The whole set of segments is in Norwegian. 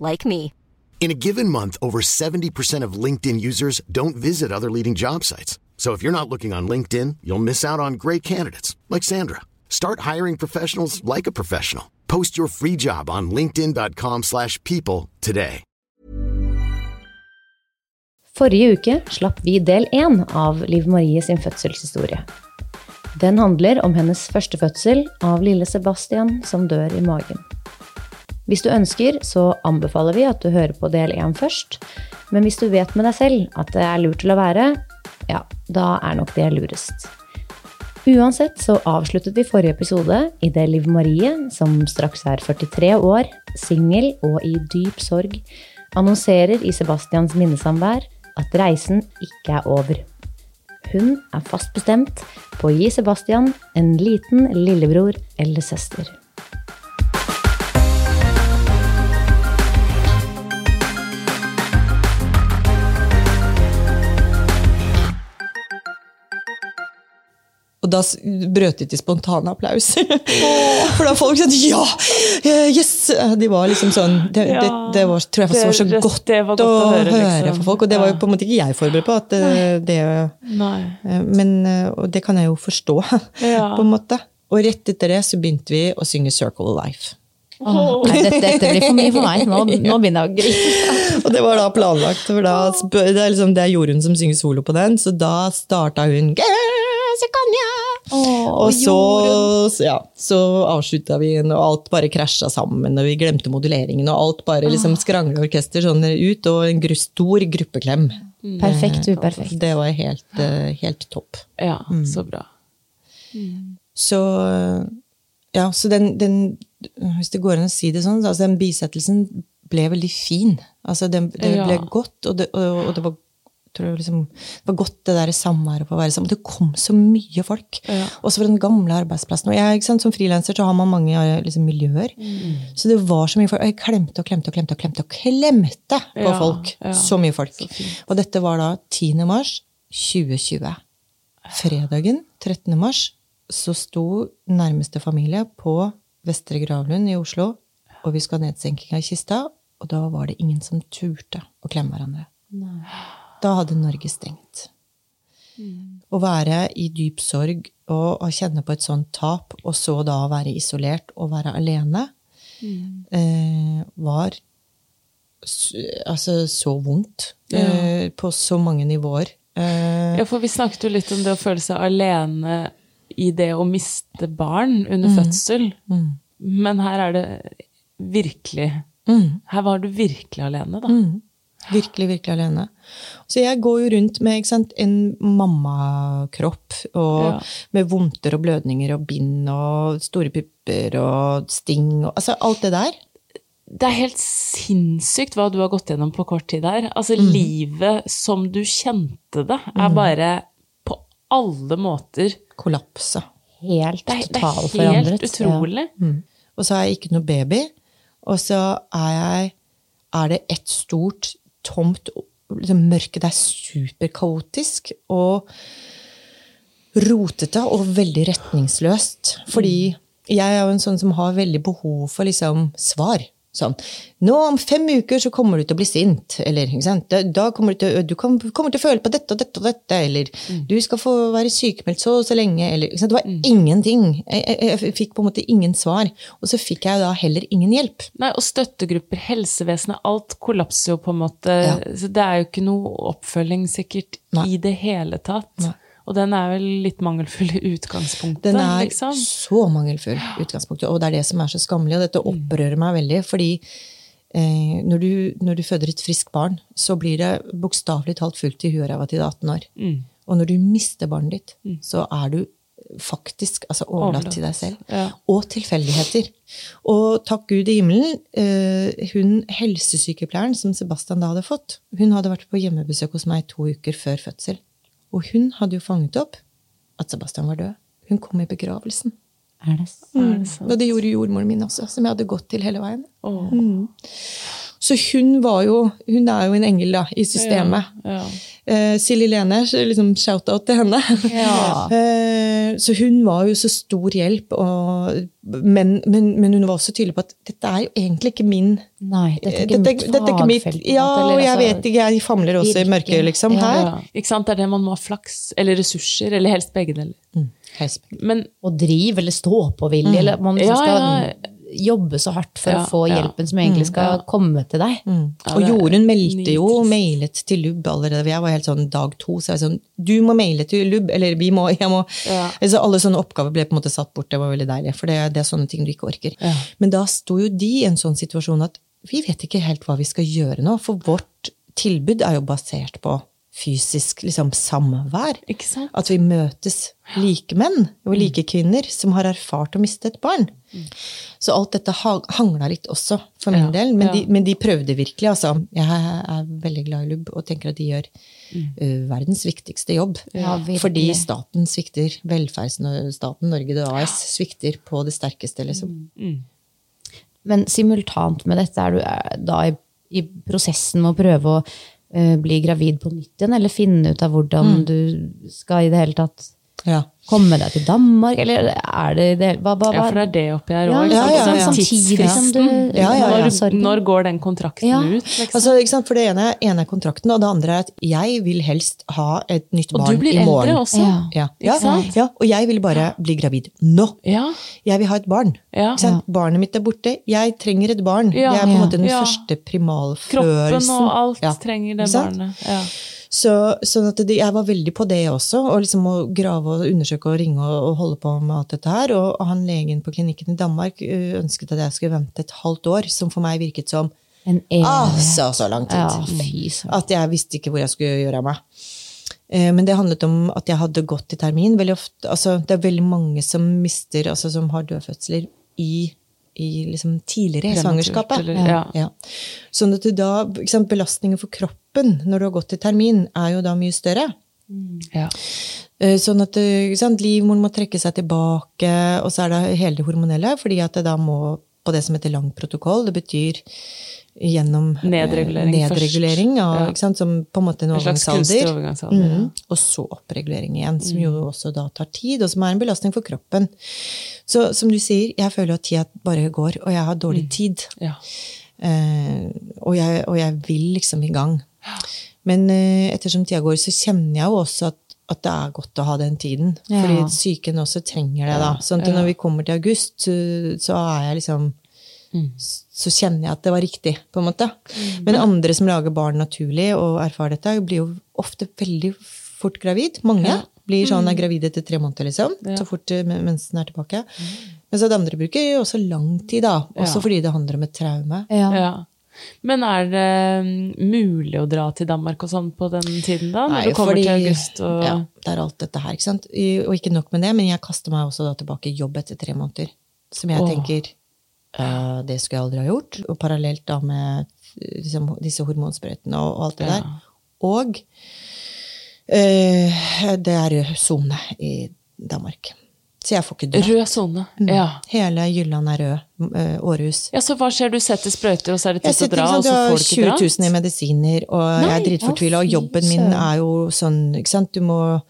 like me. In a given month, over 70% of LinkedIn users don't visit other leading job sites. So if you're not looking on LinkedIn, you'll miss out on great candidates like Sandra. Start hiring professionals like a professional. Post your free job on linkedin.com/people today. Forrige uke slapp vi del 1 av Liv Marie sin fødselshistorie. Den handler om hennes første fødsel av lille Sebastian som dør i magen. Hvis du ønsker, så anbefaler vi at du hører på del én først. Men hvis du vet med deg selv at det er lurt å la være, ja, da er nok det lurest. Uansett så avsluttet vi forrige episode i det Liv Marie, som straks er 43 år, singel og i dyp sorg, annonserer i Sebastians minnesamvær at reisen ikke er over. Hun er fast bestemt på å gi Sebastian en liten lillebror eller søster. Og da brøt de til spontan applaus. For da folk sa ja! eh, Yes! De var liksom sånn Det, det, det var, tror jeg var så Det- godt, det var godt å, å høre, høre, liksom. for folk. Og det var jo på en måte ikke jeg forberedt på. At eh, det, Nei. eh, men, eh, og det kan jeg jo forstå, Ja. på en måte. Og rett etter det så begynte vi å synge Circle of Life. Nei, dette, dette blir for mye for meg. Nå, nå begynner jeg å grine. Og det var da planlagt. For da, det, er liksom, det er Jorunn som synger solo på den, så da starta hun Gæsekanja! Og så, så, ja, så avslutta vi, og alt bare krasja sammen, og vi glemte moduleringen, og alt bare liksom skrangla orkester sånn ut, og en gru, stor gruppeklem. Perfekt uperfekt. Det var helt, eh, helt topp. Ja, så bra. Så ja, så den, den Hvis det går an å si det sånn, altså den bisettelsen ble veldig fin. Altså det, det Ja. ble godt, og det, og, og det var tror liksom, det var godt det der samværet på å være sammen. Det kom så mye folk. Ja. Også fra den gamle arbeidsplassen. Og jeg, som frilanser så har man mange eh, liksom, miljøer. Mm. Så det var så mye folk. Og jeg klemte og klemte og klemte og klemte og klemte på Ja, folk. ja. Så mye folk. og dette var da 10. mars 2020. Fredagen 13. mars så sto nærmeste familie på Vestre Gravlund i Oslo, og vi skulle ha nedsenking av kista, og da var det ingen som turte å klemme hverandre. Da hadde Norge stengt. Å være i dyp sorg og å kjenne på et sånt tap, og så da være isolert og være alene, eh, var altså så vondt. Eh, på så mange nivåer. Eh, Ja, for vi snakket jo litt om det å føle seg alene i det å miste barn under fødsel. Men her er det virkelig Her var du virkelig alene, da. Virkelig, virkelig alene. Så jeg går jo rundt med ikke sant, en mammakropp, og Ja. med vondter og blødninger og bind og store pupper og sting og altså alt det der. Det er helt sinnssykt hva du har gått gjennom på kort tid her. Altså, livet som du kjente det, er bare på alle måter Kollapsa. Helt Det er, det er helt utrolig. Og så har jeg ikke noe baby. Og så er jeg Er det et stort, tomt liksom Mørket er superkaotisk og rotete og veldig retningsløst. Fordi jeg er jo en sånn som har veldig behov for liksom svar. Sånn. Nå om fem uker så kommer du til å bli sint. Eller ikke? Da, da kommer du til, du kom, kommer til å føle på dette og dette og dette. Eller du skal få være sykemeldt så og så lenge. Eller? Det var ingenting. Jeg, jeg, jeg fikk på en måte ingen svar. Og så fikk jeg da heller ingen hjelp. Nei, og støttegrupper, helsevesenet, alt kollapser jo på en måte. Ja. Så det er jo ikke noe oppfølging sikkert Nei. i det hele tatt. Nei. Og den er vel litt mangelfull i utgangspunktet, Den er liksom. så mangelfull i utgangspunktet, og det er det som er så skammelig. Og dette opprører meg veldig, fordi eh, når, du, når du føder et friskt barn, så blir det bokstavelig talt fullt i huet og ræva til du er 18 år. Mm. Og når du mister barnet ditt, så er du faktisk altså, overlatt Overlatt, til deg selv. ja. Og tilfeldigheter. Og takk Gud i himmelen, eh, hun helsesykepleieren som Sebastian da hadde fått, hun hadde vært på hjemmebesøk hos meg to uker før fødsel. Og hun hadde jo fanget opp at Sebastian var død. Hun kom i begravelsen. Er det sant? Er det sant? Og det gjorde jordmoren min også, som jeg hadde gått til hele veien. Åh. Så hun var jo Hun er jo en engel, da, i systemet. Ja. Eh, Silje Lene, liksom shout-out til henne. Ja. uh, så hun var jo så stor hjelp, og, men, men, men hun var også tydelig på at dette er jo egentlig ikke min Nei, dette er ikke dette, mitt dette er ikke mitt, fagfelt. Ja, og jeg altså- vet ikke, jeg famler også i mørket, liksom, Ja. her. Ja. Ikke sant? Det er det man må ha flaks, eller ressurser, eller helst begge deler. Mm, helst. Men Og driv eller stå på vilje, eller man liksom Ja, skal ja. Jobbe så hardt for Ja, å få ja. hjelpen som egentlig skal komme til deg. Mm. Og Jorunn meldte jo, og mailet til LUB allerede. Jeg var helt sånn dag to, så jeg var sånn Du må maile til LUB, eller vi må, jeg må Ja. altså, Alle sånne oppgaver ble på en måte satt bort, det var veldig deilig. For det, det er sånne ting du ikke orker. Ja. Men da sto jo de i en sånn situasjon at vi vet ikke helt hva vi skal gjøre nå, for vårt tilbud er jo basert på fysisk liksom, samvær. ikke sant? At vi møtes like menn og like kvinner som har erfart å miste et barn. Så alt dette ha- hangla litt også, for min Ja, del. Men, ja. de, men de prøvde virkelig, altså. Jeg er veldig glad i LUB og tenker at de gjør uh, verdens viktigste jobb. Ja. Fordi staten svikter. Velferdsstaten Norge det AS svikter på det sterkeste, liksom. Men simultant med dette, er du eh, da i, i prosessen med å prøve å bli gravid på nytt igjen, eller finne ut av hvordan du skal i det hele tatt Ja. komme deg til Danmark, eller er det det hva, hva, Ja, for det er det oppi her òg. ja, ja, ja. Du Ja, ja, ja. Når, når går den kontrakten Ja. ut? Liksom? Altså, ikke sant? For det ene, ene er kontrakten, og det andre er at jeg vil helst ha et nytt og barn du blir i morgen. eldre også. Ja. Ja. Ikke Ja, ja, og jeg vil bare bli gravid nå. Ja. Jeg vil ha et barn. Ja. Ikke sant? Barnet mitt er borte. Jeg trenger et barn. Ja. Det er på en måte den Ja. første Kroppen og alt Ja. trenger det barnet. Så, sånn det, jeg var veldig på det også, og liksom å grave og undersøke og ringe og, og holde på med alt dette her. Og, han legen på klinikken i Danmark ønsket at jeg skulle vente et halvt år, som for meg virket som En altså så lang tid. Ja. At jeg visste ikke hvor jeg skulle gjøre av meg. Eh, Men det handlet om at jeg hadde gått i termin. Veldig ofte, altså, det er veldig mange som mister, altså som har dødfødsler i, i liksom tidligere i svangerskapet. ja. Ja. Sånn at da, sant, belastningen for kroppen når du har gått i termin, er jo da mye større. Ja. Eh, Sånn at eh, ikke sant, livmoren må trekke seg tilbake, og så er det hele det hormonelle, fordi at det da må på det som heter lang protokoll. Det betyr gjennom eh, Nedregulering først. nedregulering av, Ja. ikke sant, som på en måte en En overgangsalder. mm. ja. Og så oppregulering igjen, som jo også da tar tid, og som er en belastning for kroppen. Så som du sier, jeg føler at tida bare går, og jeg har dårlig tid. Ja. Eh, og, jeg, og jeg vil liksom i gang. Men uh, ettersom tida går, så kjenner jeg jo også at, at det er godt å ha den tiden. Ja. Fordi psyken også trenger det. da. Sånn at når vi kommer til august, så, så er jeg liksom Så kjenner jeg at det var riktig, på en måte. Men andre som lager barn naturlig og erfarer dette, blir jo ofte veldig fort gravid. Mange blir sånn er gravide etter tre måneder, liksom. Ja. Så fort eh, mensen er tilbake. Mens at andre bruker jo også lang tid, da. Også Ja. fordi det handler om et traume. Ja. Men er det mm, mulig å dra til Danmark og sånn på den tiden, da? Når Nei, du kommer fordi- til august og Ja, det er alt dette her. ikke sant? Og ikke nok med det, men jeg kaster meg også da tilbake i jobb etter tre måneder. Som jeg Åh. tenker uh, Det skulle jeg aldri ha gjort. Og parallelt da med liksom, disse hormonsprøytene og, og alt det Ja. der. Og uh, det er jo sone i Danmark. Så jeg får ikke dra. Rød sone. Mm. Ja. Hele Jylland er rød. eh, Århus. ja, så hva skjer? Du setter sprøyter, og så er det Jeg tid til å dra, og så får du ikke 20 dratt? 000 i medisiner, og jeg er dritfortvila. Og jobben min er jo sånn ikke sant? Du må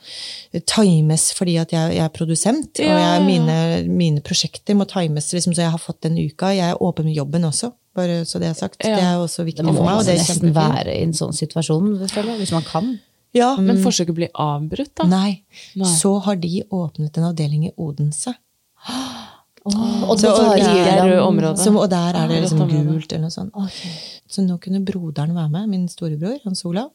times fordi at jeg, jeg er produsent. Og Ja, jeg, ja. mine, mine prosjekter må times, liksom, så jeg har fått den uka. Jeg er åpen med jobben også. bare så det er sagt. Ja. Det er også viktig Det må for meg. man Og det er nesten kjempefint. være i en sånn situasjon, hvis man kan. Ja, Men forsøket blir avbrutt, da? Nei. Nei. Så har de åpnet en avdeling i Odense. Og Så- og der, er. Som, og der er det liksom gult eller noe sånt. Så nå kunne broderen være med, min storebror, Hans Olav.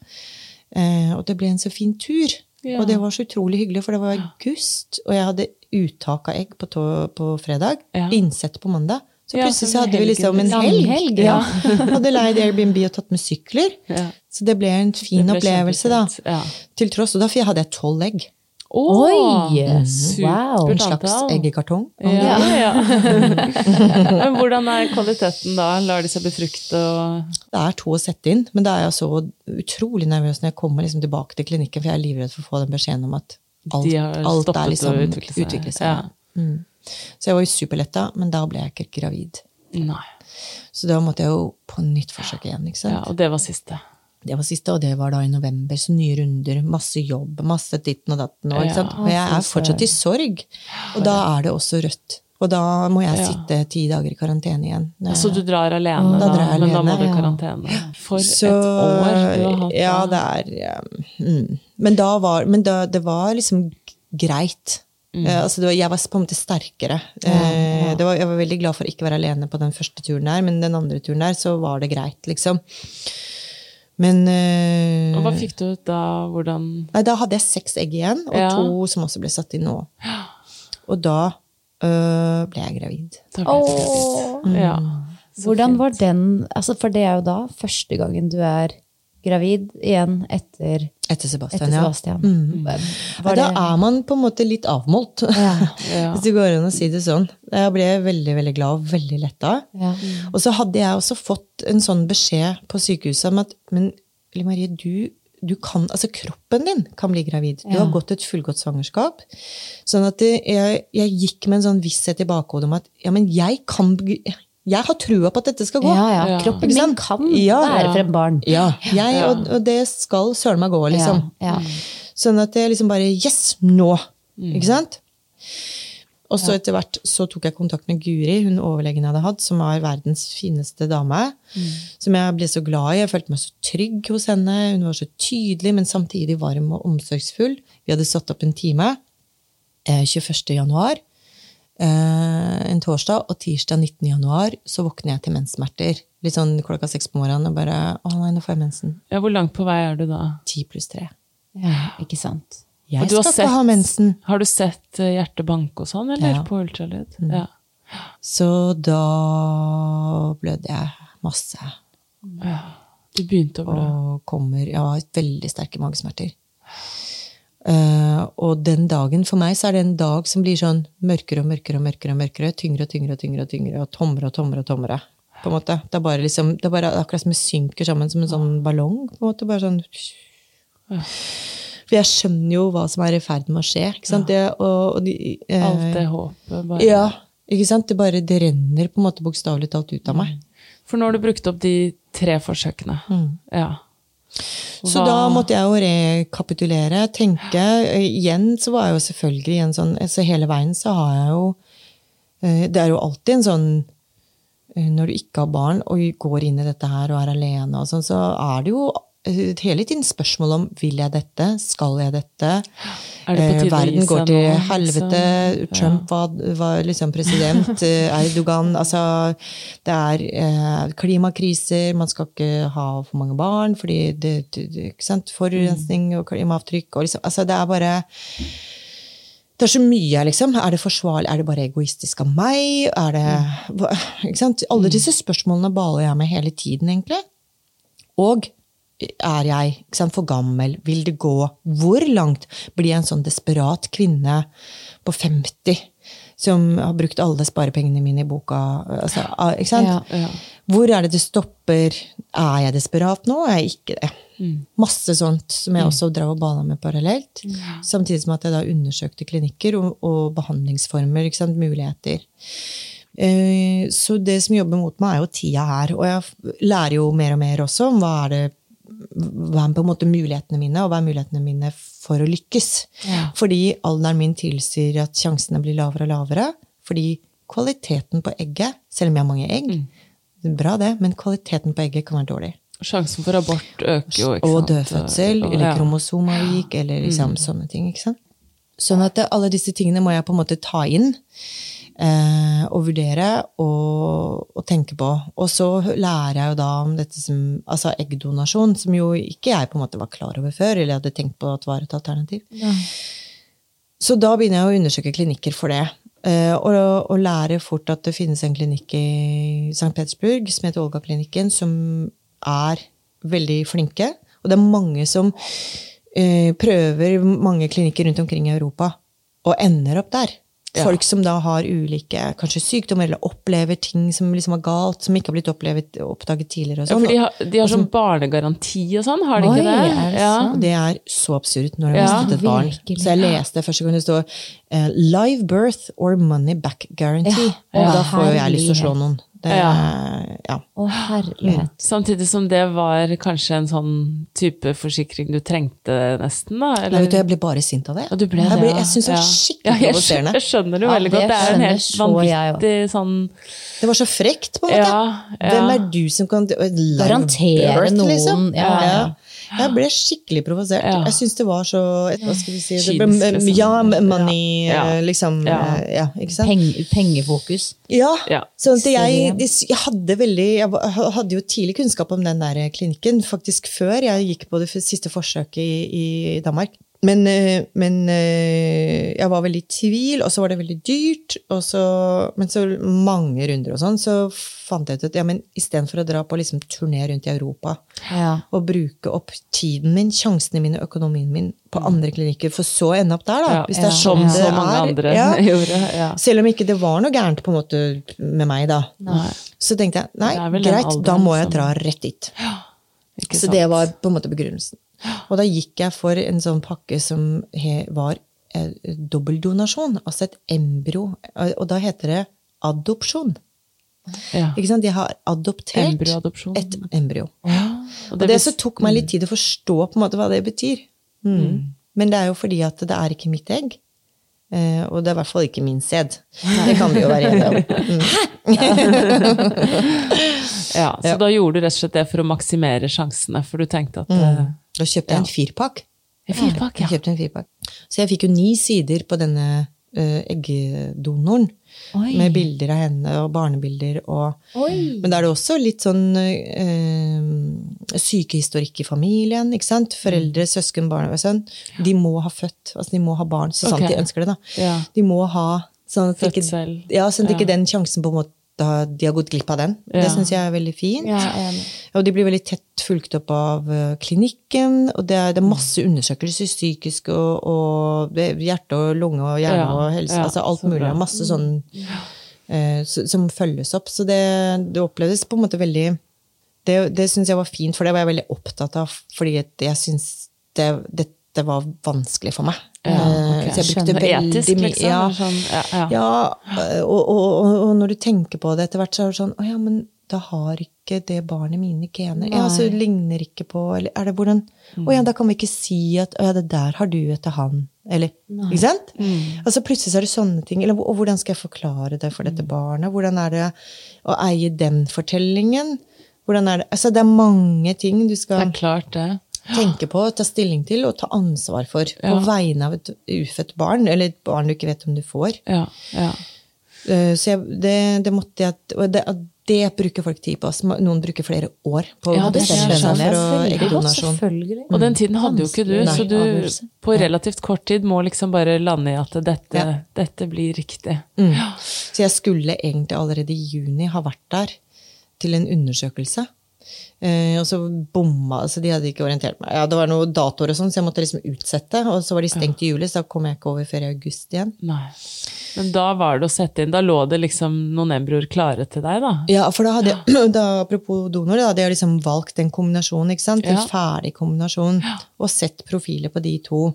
Eh, og det ble en så fin tur. Ja. Og det var så utrolig hyggelig, for det var august, og jeg hadde uttak av egg på, på fredag. Ja. Innsett på mandag. Så plutselig så så hadde vi liksom en helg. helg, ja. hadde leid Airbnb og tatt med sykler. Ja. Så det ble en fin ble opplevelse, da. ja. Til tross, og da hadde jeg tolv egg. Oi! Wow. En slags eggekartong. Ja, ja. Men hvordan er kvaliteten da? Lar de seg befrukte og Det er to å sette inn, men da er jeg så utrolig nervøs når jeg kommer liksom tilbake til klinikken, for jeg er livredd for å få den beskjeden om at alt, alt er liksom å seg. utvikle seg. Ja. Mm. Så jeg var jo superletta, men da ble jeg ikke gravid. Nei. Så da måtte jeg jo på nytt forsøk igjen. ikke sant? Ja, og det var siste. Det var siste, og det var da i november. Så nye runder, masse jobb, masse ditten og datten. Og? Ja, og jeg er fortsatt i sorg. Og da er det også rødt. Og da må jeg Ja. sitte ti dager i karantene igjen. Så du drar alene, Da da, drar alene, men da må du i ja. karantene. For Så, et år du har hatt. Ja, det er ja, mm. Men da var Men da, det var liksom greit. Mm. Eh, altså det var, jeg var på en måte sterkere. Eh, det var, jeg var veldig glad for å ikke være alene på den første turen der, men den andre turen der så var det greit, liksom. Men eh, Og hva fikk du ut da? Hvordan Nei, da hadde jeg seks egg igjen, og Ja. to som også ble satt inn nå. Og da øh, ble jeg gravid. da ble jeg gravid? Ja. Hvordan fint. var den altså For det er jo da første gangen du er gravid igjen etter, Etter Sebastian, etter ja. Mm. Da er man på en måte litt avmålt, ja, Ja. hvis det går an å si det sånn. Jeg ble veldig veldig glad og veldig letta. ja. Og så hadde jeg også fått en sånn beskjed på sykehuset om at men Marie, du, du kan, altså kroppen din kan bli gravid. Du Ja. har gått et fullgodt svangerskap. Sånn at jeg, jeg gikk med en sånn visshet i bakhodet om at ja, men jeg kan Jeg har trua på at dette skal gå. ja, ja. Kroppen min kan Ja. være frem barn. Ja, jeg, Ja. Og, og det skal søren meg gå, liksom. Ja, ja. Sånn at jeg liksom bare Yes! Nå! Ikke sant? Og så etter hvert så tok jeg kontakt med Guri, hun overlegen jeg hadde hatt, som var verdens fineste dame. Som jeg ble så glad i. Jeg følte meg så trygg hos henne. Hun var så tydelig, men samtidig varm og omsorgsfull. Vi hadde satt opp en time eh, 21. januar, en torsdag, og tirsdag 19. januar så våkner jeg til menssmerter. Litt sånn klokka seks på morgenen og bare Å nei, nå får jeg mensen. ja, Hvor langt på vei er du da? Ti pluss tre. ja, ikke sant. Jeg Og du skal sett- ha mensen. Har du sett eh, hjertet banke og sånn, eller? Ja. På ultralyd? Ja. Så da blødde jeg masse. Du begynte å blø. Og kommer Ja, veldig sterke magesmerter. Eh, og den dagen, for meg, så er det en dag som blir sånn mørkere og mørkere og mørkere. og mørkere, Tyngre og tyngre og tyngre og tyngre, og tommere og tommere. og tommere, på en måte. Det er bare liksom, det er bare akkurat som det synker sammen som en sånn ballong. på en måte, bare sånn... For jeg skjønner jo hva som er i ferd med å skje. ikke sant? Det, og, og de, eh, Alt det håpet bare Ja, ikke sant? Det bare det renner på en måte bokstavelig talt ut av meg. For nå har du brukt opp de tre forsøkene. Ja. Så Hva- da måtte jeg jo rekapitulere, tenke. Igjen så var jeg jo selvfølgelig en sånn Så hele veien så har jeg jo eh, Det er jo alltid en sånn eh, Når du ikke har barn og går inn i dette her og er alene og sånn, så er det jo hele tiden spørsmål om vil jeg dette, skal jeg dette? Det Eh, Verden går til nå, helvete. ja. Trump var, var liksom president. eh, Erdogan Altså, det er eh, klimakriser. Man skal ikke ha for mange barn fordi det, det? Forurensning og klimaavtrykk og liksom Altså, det er bare det er så mye, liksom. Er det forsvarlig? Er det bare egoistisk av meg? Er det ikke sant? Alle disse spørsmålene baler jeg med hele tiden, egentlig. Og er jeg sant, for gammel? Vil det gå? Hvor langt blir jeg en sånn desperat kvinne på 50 som har brukt alle sparepengene mine i boka? Altså, ikke sant? Ja, ja. Hvor er det det stopper? Er jeg desperat nå? Er jeg ikke det? Masse sånt som jeg også drev og bala med parallelt. Samtidig som at jeg da undersøkte klinikker og, og behandlingsformer, ikke sant? muligheter. Eh, Så det som jobber mot meg, er jo tida her. Og jeg lærer jo mer og mer også om hva er det hva er på en måte mulighetene mine, og hva er mulighetene mine for å lykkes. Fordi alderen min tilsier at sjansene blir lavere og lavere. Fordi kvaliteten på egget, selv om jeg har mange egg, bra det, men kvaliteten på egget kan være dårlig. Sjansen for abort øker jo, ikke Og dødfødsel, Og- eller ja. kromosomavvik, eller liksom sånne ting. ikke sant? Sånn at det, alle disse tingene må jeg på en måte ta inn. Eh, å vurdere og, og tenke på. Og så lærer jeg jo da om dette som altså eggdonasjon, som jo ikke jeg på en måte var klar over før, eller hadde tenkt på at var et alternativ. Så da begynner jeg å undersøke klinikker for det. eh, Og, og lærer fort at det finnes en klinikk i St. Petersburg som heter Olga-klinikken, som er veldig flinke. Og det er mange som eh, prøver mange klinikker rundt omkring i Europa, og ender opp der. Folk som da har ulike kanskje sykdommer eller opplever ting som liksom er galt, som ikke har blitt opplevet, oppdaget tidligere. Og Ja, sånn. for de har, de har sånn barnegaranti og sånn, har de Oi, ikke det? er det ja. Det er så absurd når de har mistet et barn. virkelig. Så jeg leste første gang det står uh, 'live birth or money back guarantee'. Ja. Og Ja, da får jo jeg lyst til å slå noen. Det, Ja. ja. Å, herlighet. Samtidig som det var kanskje en sånn type forsikring du trengte nesten, da? Jeg, Nei, vet, du, jeg ble bare sint av det. Og du ble jeg, det, jeg syns det Ja. skikkelig Ja, jeg skjønner, provoserende. Ja, veldig det godt. Det er en helt vanvittig sånn Det var så frekt, på en måte. Ja, ja. Hvem er du som kan Garantere noen, liksom? ja, ja. Jeg ble skikkelig provosert. Ja. Jeg syns det var så Hva skal vi si det ble, liksom. Ja, money, Ja. eh, liksom. Ja. eh, Ja, ikke sant? Peng, pengefokus. Ja, Ja. sånn at jeg, jeg hadde veldig Jeg hadde jo tidlig kunnskap om den der klinikken, faktisk før jeg gikk på det siste forsøket i, i Danmark. Men, eh, men eh, jeg var veldig i tvil, og så var det veldig dyrt. Så, men så mange runder og sånn, så fant jeg ut at ja, men istedenfor å dra på liksom turné rundt i Europa Ja. og bruke opp tiden min, sjansene mine, økonomien min på andre klinikker, for så å ende opp der, da. ja, Hvis det er sånn det er. gjorde. Ja. Selv om ikke det var noe gærent på en måte med meg, da. Nei, Så tenkte jeg nei, greit, da må jeg dra rett dit. Så det var på en måte begrunnelsen. Og da gikk jeg for en sånn pakke som var eh, dobbeldonasjon, altså et embryo. Og da heter det adopsjon. ja. Ikke sant? De har adoptert et embryo. Og Og det, vis- så tok meg litt tid å forstå på en måte hva det betyr. Mm. Men det er jo fordi at det er ikke mitt egg. Eh, og det er i hvert fall ikke min sæd. Det kan vi jo være enige om. Mm. Ja, så da gjorde du rett og slett det for å maksimere sjansene, for du tenkte at eh, Da kjøpte jeg en firpakk. En firpakk, ja. Jeg kjøpte en firpakk. Så jeg fikk jo ni sider på denne uh, eggdonoren. Oi. Med bilder av henne og barnebilder. Og, men da er det også litt sånn uh, sykehistorikk i familien. ikke sant? Foreldre, søsken, barn og sønn. De må ha født. altså De må ha barn, så sant okay. de ønsker det. da. Ja. De må ha sånn at ikke, ja, sånn at ikke Ja. den sjansen på en måte da de har gått glipp av den. Det Ja. syns jeg er veldig fint. Ja. Og de blir veldig tett fulgt opp av eh, klinikken. Og det er, det er masse undersøkelser, psykisk og, og det er hjerte og lunge og hjerne Ja, og helse. altså alt mulig. Masse sånn eh, som følges opp. Så det, det opplevdes på en måte veldig Det, det syns jeg var fint, for det var jeg veldig opptatt av. Fordi jeg syns det, dette var vanskelig for meg. Ja, okay. Så jeg brukte Skjønner. veldig Etisk, mye liksom? ja, Sånn, ja, ja. ja, og, og, og, når du tenker på det etter hvert, så er det sånn Å ja, men da har ikke det barnet mine gener. Ja, så ligner ikke på Eller er det hvordan Å ja, da kan vi ikke si at Å ja, det der har du etter han. Eller Ikke sant? Altså plutselig så er det sånne ting. Eller og hvordan skal jeg forklare det for dette barnet? Hvordan er det å eie den fortellingen? Hvordan er det Altså, det er mange ting du skal Det er klart, det. Tenke på, ta stilling til og ta ansvar for på vegne av et ufødt barn, eller et barn du ikke vet om du får. Ja, ja. Eh, Så jeg, det, det måtte jeg og det, det bruker folk tid på. Noen bruker flere år på Ja, å det bestemme seg for å eggdonasjon. Og den tiden hadde jo ikke du, så du på relativt kort tid må liksom bare lande i at dette, Ja. dette blir riktig. Mm. Så jeg skulle egentlig allerede i juni ha vært der til en undersøkelse. Eh, og så bomma altså De hadde ikke orientert meg. Ja, Det var noen datoer og sånn, så jeg måtte liksom utsette. Og så var de stengt i juli, så da kom jeg ikke over før i august igjen. Nei. Men da var det å sette inn, da lå det liksom noen embryoer klare til deg, da? Ja, for da hadde jeg, da, apropos donor, da hadde jeg liksom valgt en kombinasjon, ikke sant? En Ja. ferdig kombinasjon, og sett profiler på de to.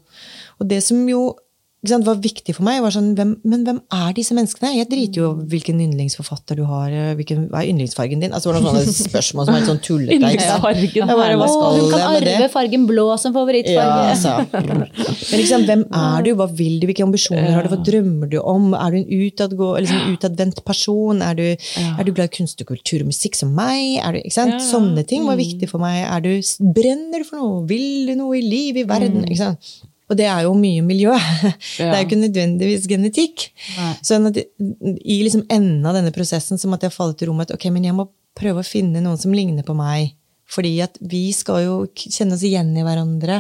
Og det som jo ikke sant, var viktig for meg. var sånn, hvem, Men hvem er disse menneskene? Jeg driter jo hvilken yndlingsforfatter du har. eh, Hvilken, hva er yndlingsfargen din? Altså, det var noen sånne spørsmål som er litt sånn tullete. Yndlingsfargen. Bare, hun kan det? arve fargen blå som favorittfarge. Ja, altså. Men liksom, hvem er du? Hva vil du? Hvilke ambisjoner har du? Hva drømmer du om? Er du en utadgå, liksom, utadvendt person? Er du, er du glad i kunst og kultur og musikk som meg? Er du, ikke sant? Sånne ting var viktig for meg. Er du, brenner du for noe? Vil du noe i livet, i verden? Ikke sant? Og det er jo mye miljø. Det er jo ikke nødvendigvis genetikk. Sånn at I liksom enden av denne prosessen så måtte jeg falle til ro med at ok, men jeg må prøve å finne noen som ligner på meg. Fordi at vi skal jo kjenne oss igjen i hverandre.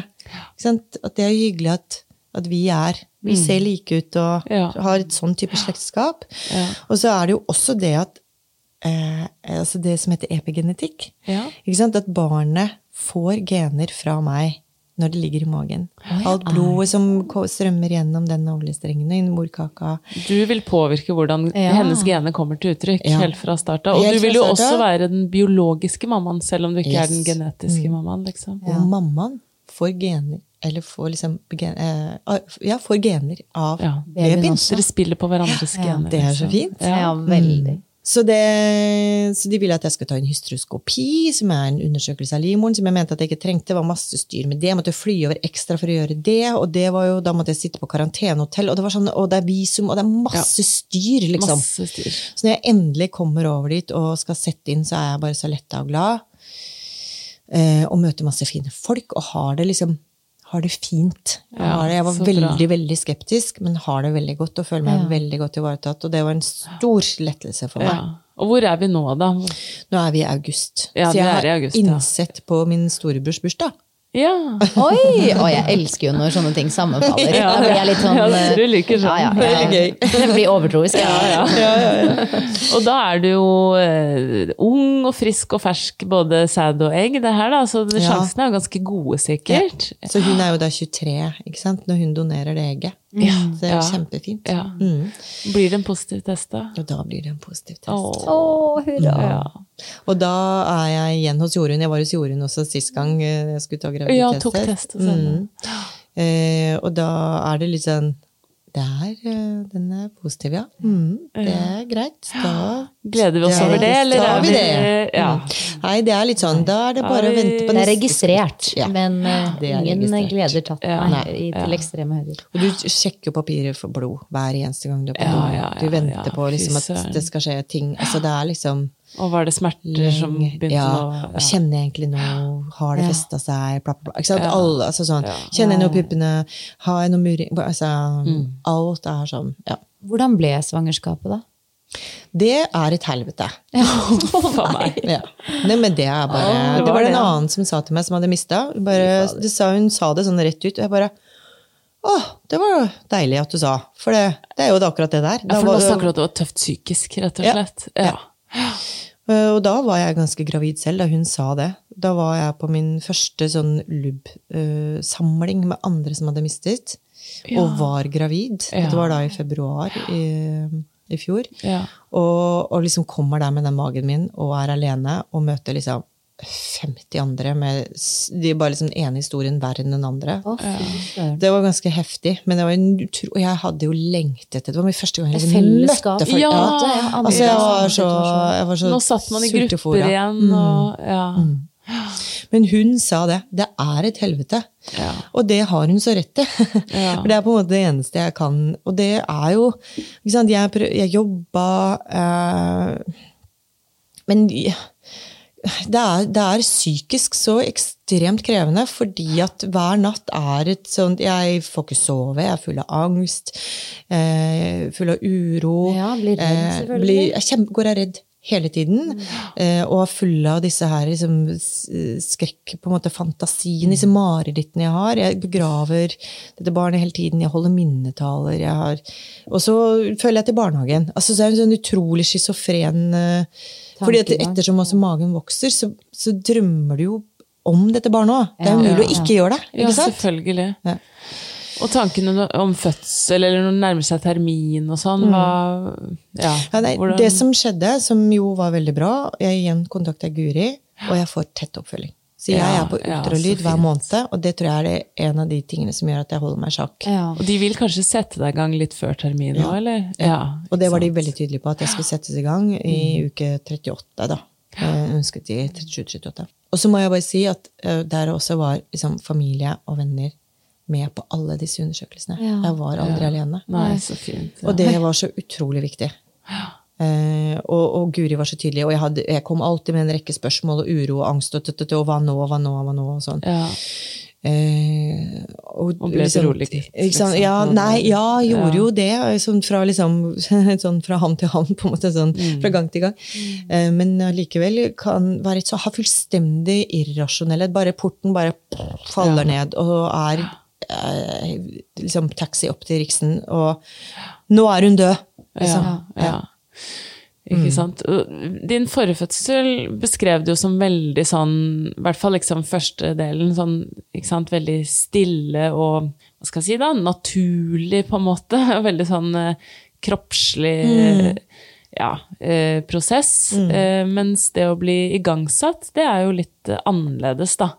At det er jo hyggelig at, at vi er Vi ser like ut og Ja. har et sånn type slektskap. Og så er det jo også det at eh, altså det som heter epigenetikk. Ja. Ikke sant? At barnet får gener fra meg når det ligger i magen. Alt blodet som strømmer gjennom den navlestrengen i morkaka. Du vil påvirke hvordan Ja. hennes gener kommer til uttrykk Ja. helt fra start av. Og Helt du vil jo også være den biologiske mammaen, selv om du ikke er den genetiske Mm. mammaen. liksom. Og mammaen får gener eller får liksom gen, eh, Ja, får gener av Ja. babyen. Dere spiller på hverandres gener. Det er så liksom. fint. Ja, veldig. Så, det, så de ville at jeg skulle ta en hystroskopi, som er en undersøkelse av livmoren, som jeg mente at jeg ikke trengte. Det var masse styr med det. Jeg måtte fly over ekstra for å gjøre det. Og det var jo, da måtte jeg sitte på karantenehotell, og det var sånn, og det er visum, og det er masse styr, liksom. Masse styr. Så når jeg endelig kommer over dit og skal sette inn, så er jeg bare så letta og glad. Eh, og møter masse fine folk, og har det liksom har det fint. Jeg, det, jeg var veldig veldig skeptisk, men har det veldig godt og føler meg veldig godt ivaretatt. Og det var en stor lettelse for meg. Ja. Og hvor er vi nå, da? Nå er vi i august. Ja, så jeg har august, innsett på min storebrors bursdag. Ja. Oi! Og jeg elsker jo når sånne ting sammenfaller. Ja. Da blir jeg litt sånn Ja, du liker sånn. Ja, ja, Det gøy. Det blir overtroisk. Ja, Og da er du jo eh, ung og frisk og fersk, både sæd og egg, det her, da. Så det- sjansene er jo ganske gode, sikkert. Så hun er jo da 23 ikke sant? når hun donerer det egget. Så det er Ja. kjempefint. Ja. Mm. Blir det en positiv test, da? Og da blir det en positiv test. Åh. Åh hurra. Ja. Og da er jeg igjen hos Jorunn. Jeg var hos Jorunn også sist gang eh, jeg skulle ta Ja, tok graviditetstest. test. Mm. Eh, og da er det litt sånn Det er, eh, den er positiv, ja. Mm, det er greit. Da Gleder vi oss over det, eller da er har vi det. Ja. Mm. Nei, det er litt sånn. Da er det bare å vente på neste Det er registrert, Ja, men eh, er ingen registrert. gleder tatt Ja. nei, til ekstreme høyder. Og du sjekker jo papiret for blod hver eneste gang du er på do. du venter på liksom, at det skal skje ting. Altså, det er liksom Og var det smerter som begynte ja, å og Kjenner jeg egentlig noe? Har det Ja. festa seg? Bla, bla, bla. Ikke sant? Ja. Alle, altså sånn. Ja. Kjenner jeg noe puppene? Har jeg noe muring? Altså, Mm. Alt er sånn. Ja. Hvordan ble svangerskapet, da? Det er et helvete. Faen meg. Ja. Nei, men det er bare Åh, det Det var en det, ja. annen som sa til meg, som hadde mista. Hun sa det sånn rett ut, og jeg bare Å, det var deilig at du sa. For det, det er jo det akkurat det der. Ja, for nå det- snakker du at det var tøft psykisk, rett og Ja. slett. Ja. Eh, Og da var jeg ganske gravid selv, da hun sa det. Da var jeg på min første sånn LUB-samling med andre som hadde mistet, Ja. og var gravid. Ja. Det var da i februar i, i fjor. Ja. Og, og liksom kommer der med den magen min og er alene og møter liksom 50 andre med De er bare liksom den ene historien verre enn den andre. Oh. Det var ganske heftig, men det var en utro, og jeg hadde jo lengtet etter Det var min første gang jeg liksom møtte folk. Ja, ja, Altså, jeg var så, jeg var så Nå satt man i grupper igjen, og ja. Men hun sa det. Det er et helvete. Ja. Og det har hun så rett i. Ja. For det er på en måte det eneste jeg kan. Og det er jo ikke sant, Jeg, prøv, jeg jobba eh, Men det er, det er psykisk så ekstremt krevende, fordi at hver natt er et sånt Jeg får ikke sove, jeg er full av angst, eh, full av uro. Ja, blir redd, eh, selvfølgelig. blir- jeg kjem- går jeg redd hele tiden. Mm. og er full av disse her liksom, skrekk, på en måte fantasien, disse marerittene jeg har. Jeg begraver dette barnet hele tiden, jeg holder minnetaler. Jeg har, og så føler jeg til barnehagen. Altså, så er det en sånn utrolig schizofren eh, fordi at ettersom også magen vokser, så, så drømmer du jo om dette barnet òg. Det er umulig Ja, mulig å ikke gjøre det. Ja, ikke sant? selvfølgelig. Og tankene om fødsel, eller når det nærmer seg termin og sånn, hva ja, Mm. Ja, nei, hvordan- Det som skjedde, som jo var veldig bra Jeg igjen kontakta Guri, og jeg får tett oppfølging. Så jeg er på ultralyd hver måned, og det tror jeg er en av de tingene som gjør at jeg holder meg i sjakk. Ja. Og de vil kanskje sette deg i gang litt før termin nå, eller? Ja. Og det var de veldig tydelige på, at jeg skulle settes i gang i uke 38, da. Jeg ønsket de 37-38. Og så må jeg bare si at eh, der også var liksom, familie og venner med på alle disse undersøkelsene. Ja. Jeg var aldri alene. Nei, så fint. Og det var så utrolig viktig. Uh, og, og Guri var så tydelig, og jeg, hadde, jeg kom alltid med en rekke spørsmål og uro og angst og, tøtøtø, og hva nå, hva nå, hva nå, og sånn. Ja. Uh, og, Og ble beroliget, rolig sant? liksom, Ja, nei, ja, gjorde Ja. jo det. Sånn fra, liksom, sånn fra hand til hand, på en måte. Sånn, Mm. Fra gang til gang. Eh, men allikevel kan være så, ha fullstendig irrasjonelle. Bare porten bare faller ned og er eh, liksom taxi opp til Riksen, og nå er hun død! Liksom. Ja, ja. Ikke sant. Din Din forfødsel beskrev du jo som veldig sånn, i hvert fall liksom første delen, sånn, ikke sant, veldig stille og, hva skal jeg si da, naturlig på en måte. Veldig sånn eh, kroppslig ja, eh, prosess. Eh, mens det å bli igangsatt, det er jo litt eh, annerledes, da.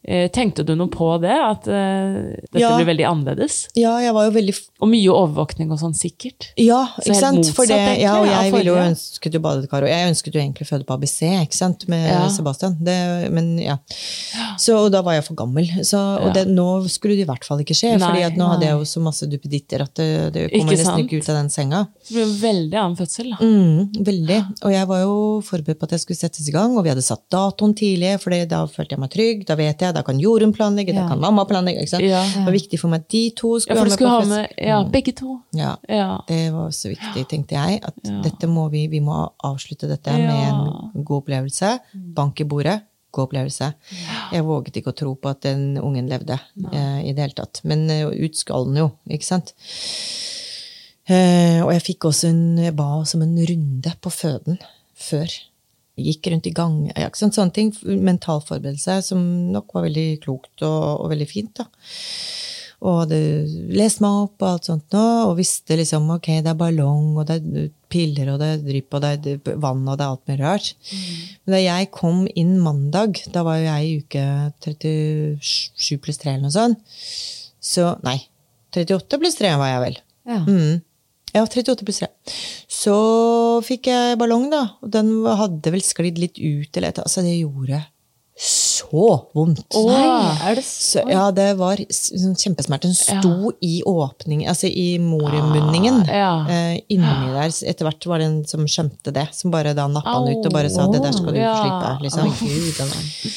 Eh, tenkte du noe på det? At eh, dette Ja. blir veldig annerledes? Ja, jeg var jo veldig Og mye overvåkning og sånn, sikkert? Ja, ikke helt sant? motsatt, For det, egentlig, ja, og jeg ville jo ønsket jo badekar, og jeg ønsket jo egentlig å føde på ABC, ikke sant, med Ja. Sebastian. Det, men ja. Så og da var jeg for gammel. Så, og det, nå skulle det i hvert fall ikke skje, for fordi nei. nå hadde jeg jo så masse duppeditter at det, det kommer Ikke nesten ikke ut av den senga. Det ble en veldig annen fødsel, da. Mm, veldig. Og jeg var jo forberedt på at jeg skulle settes i gang, og vi hadde satt datoen tidlig, for da følte jeg meg trygg. Da vet jeg, da kan Jorunn planlegge, da kan mamma planlegge. Det var viktig for meg at de to Ja, for skulle ha med ja, begge to. Ja. Ja. Det var så viktig, tenkte jeg. At må vi, vi må avslutte dette med en god opplevelse. Bank i bordet. God opplevelse. Jeg våget ikke å tro på at den ungen levde eh, i det hele tatt. Men uh, ut skal den jo, ikke sant? Uh, og jeg fikk også en, jeg ba også om en runde på føden før. Gikk rundt i gang. Ja, sant? Sånne ting. Mental forberedelse, som nok var veldig klokt og, og veldig fint. da. Og hadde lest meg opp og alt sånt nå, og visste liksom ok, det er ballong, og det er piller, og det er drypp, og det er vann, og det er alt mulig rart. Men da jeg kom inn mandag, da var jo jeg i uke 37 pluss 3 eller noe sånt, så Nei, 38 pluss 3 var jeg vel. Ja. Mm. Ja, 38 pluss 3. Så fikk jeg ballong, da. Og den hadde vel sklidd litt ut, eller et Altså, det gjorde så vondt. Nei, er det Så, ja, det var sånn kjempesmerte. Den sto i åpning, altså i mormunningen. Ah, ja. eh, inni der. Etter hvert var det en som skjønte det, som bare da nappa den ut og bare sa 'det der skal du Ja. slippe'. liksom. Gud.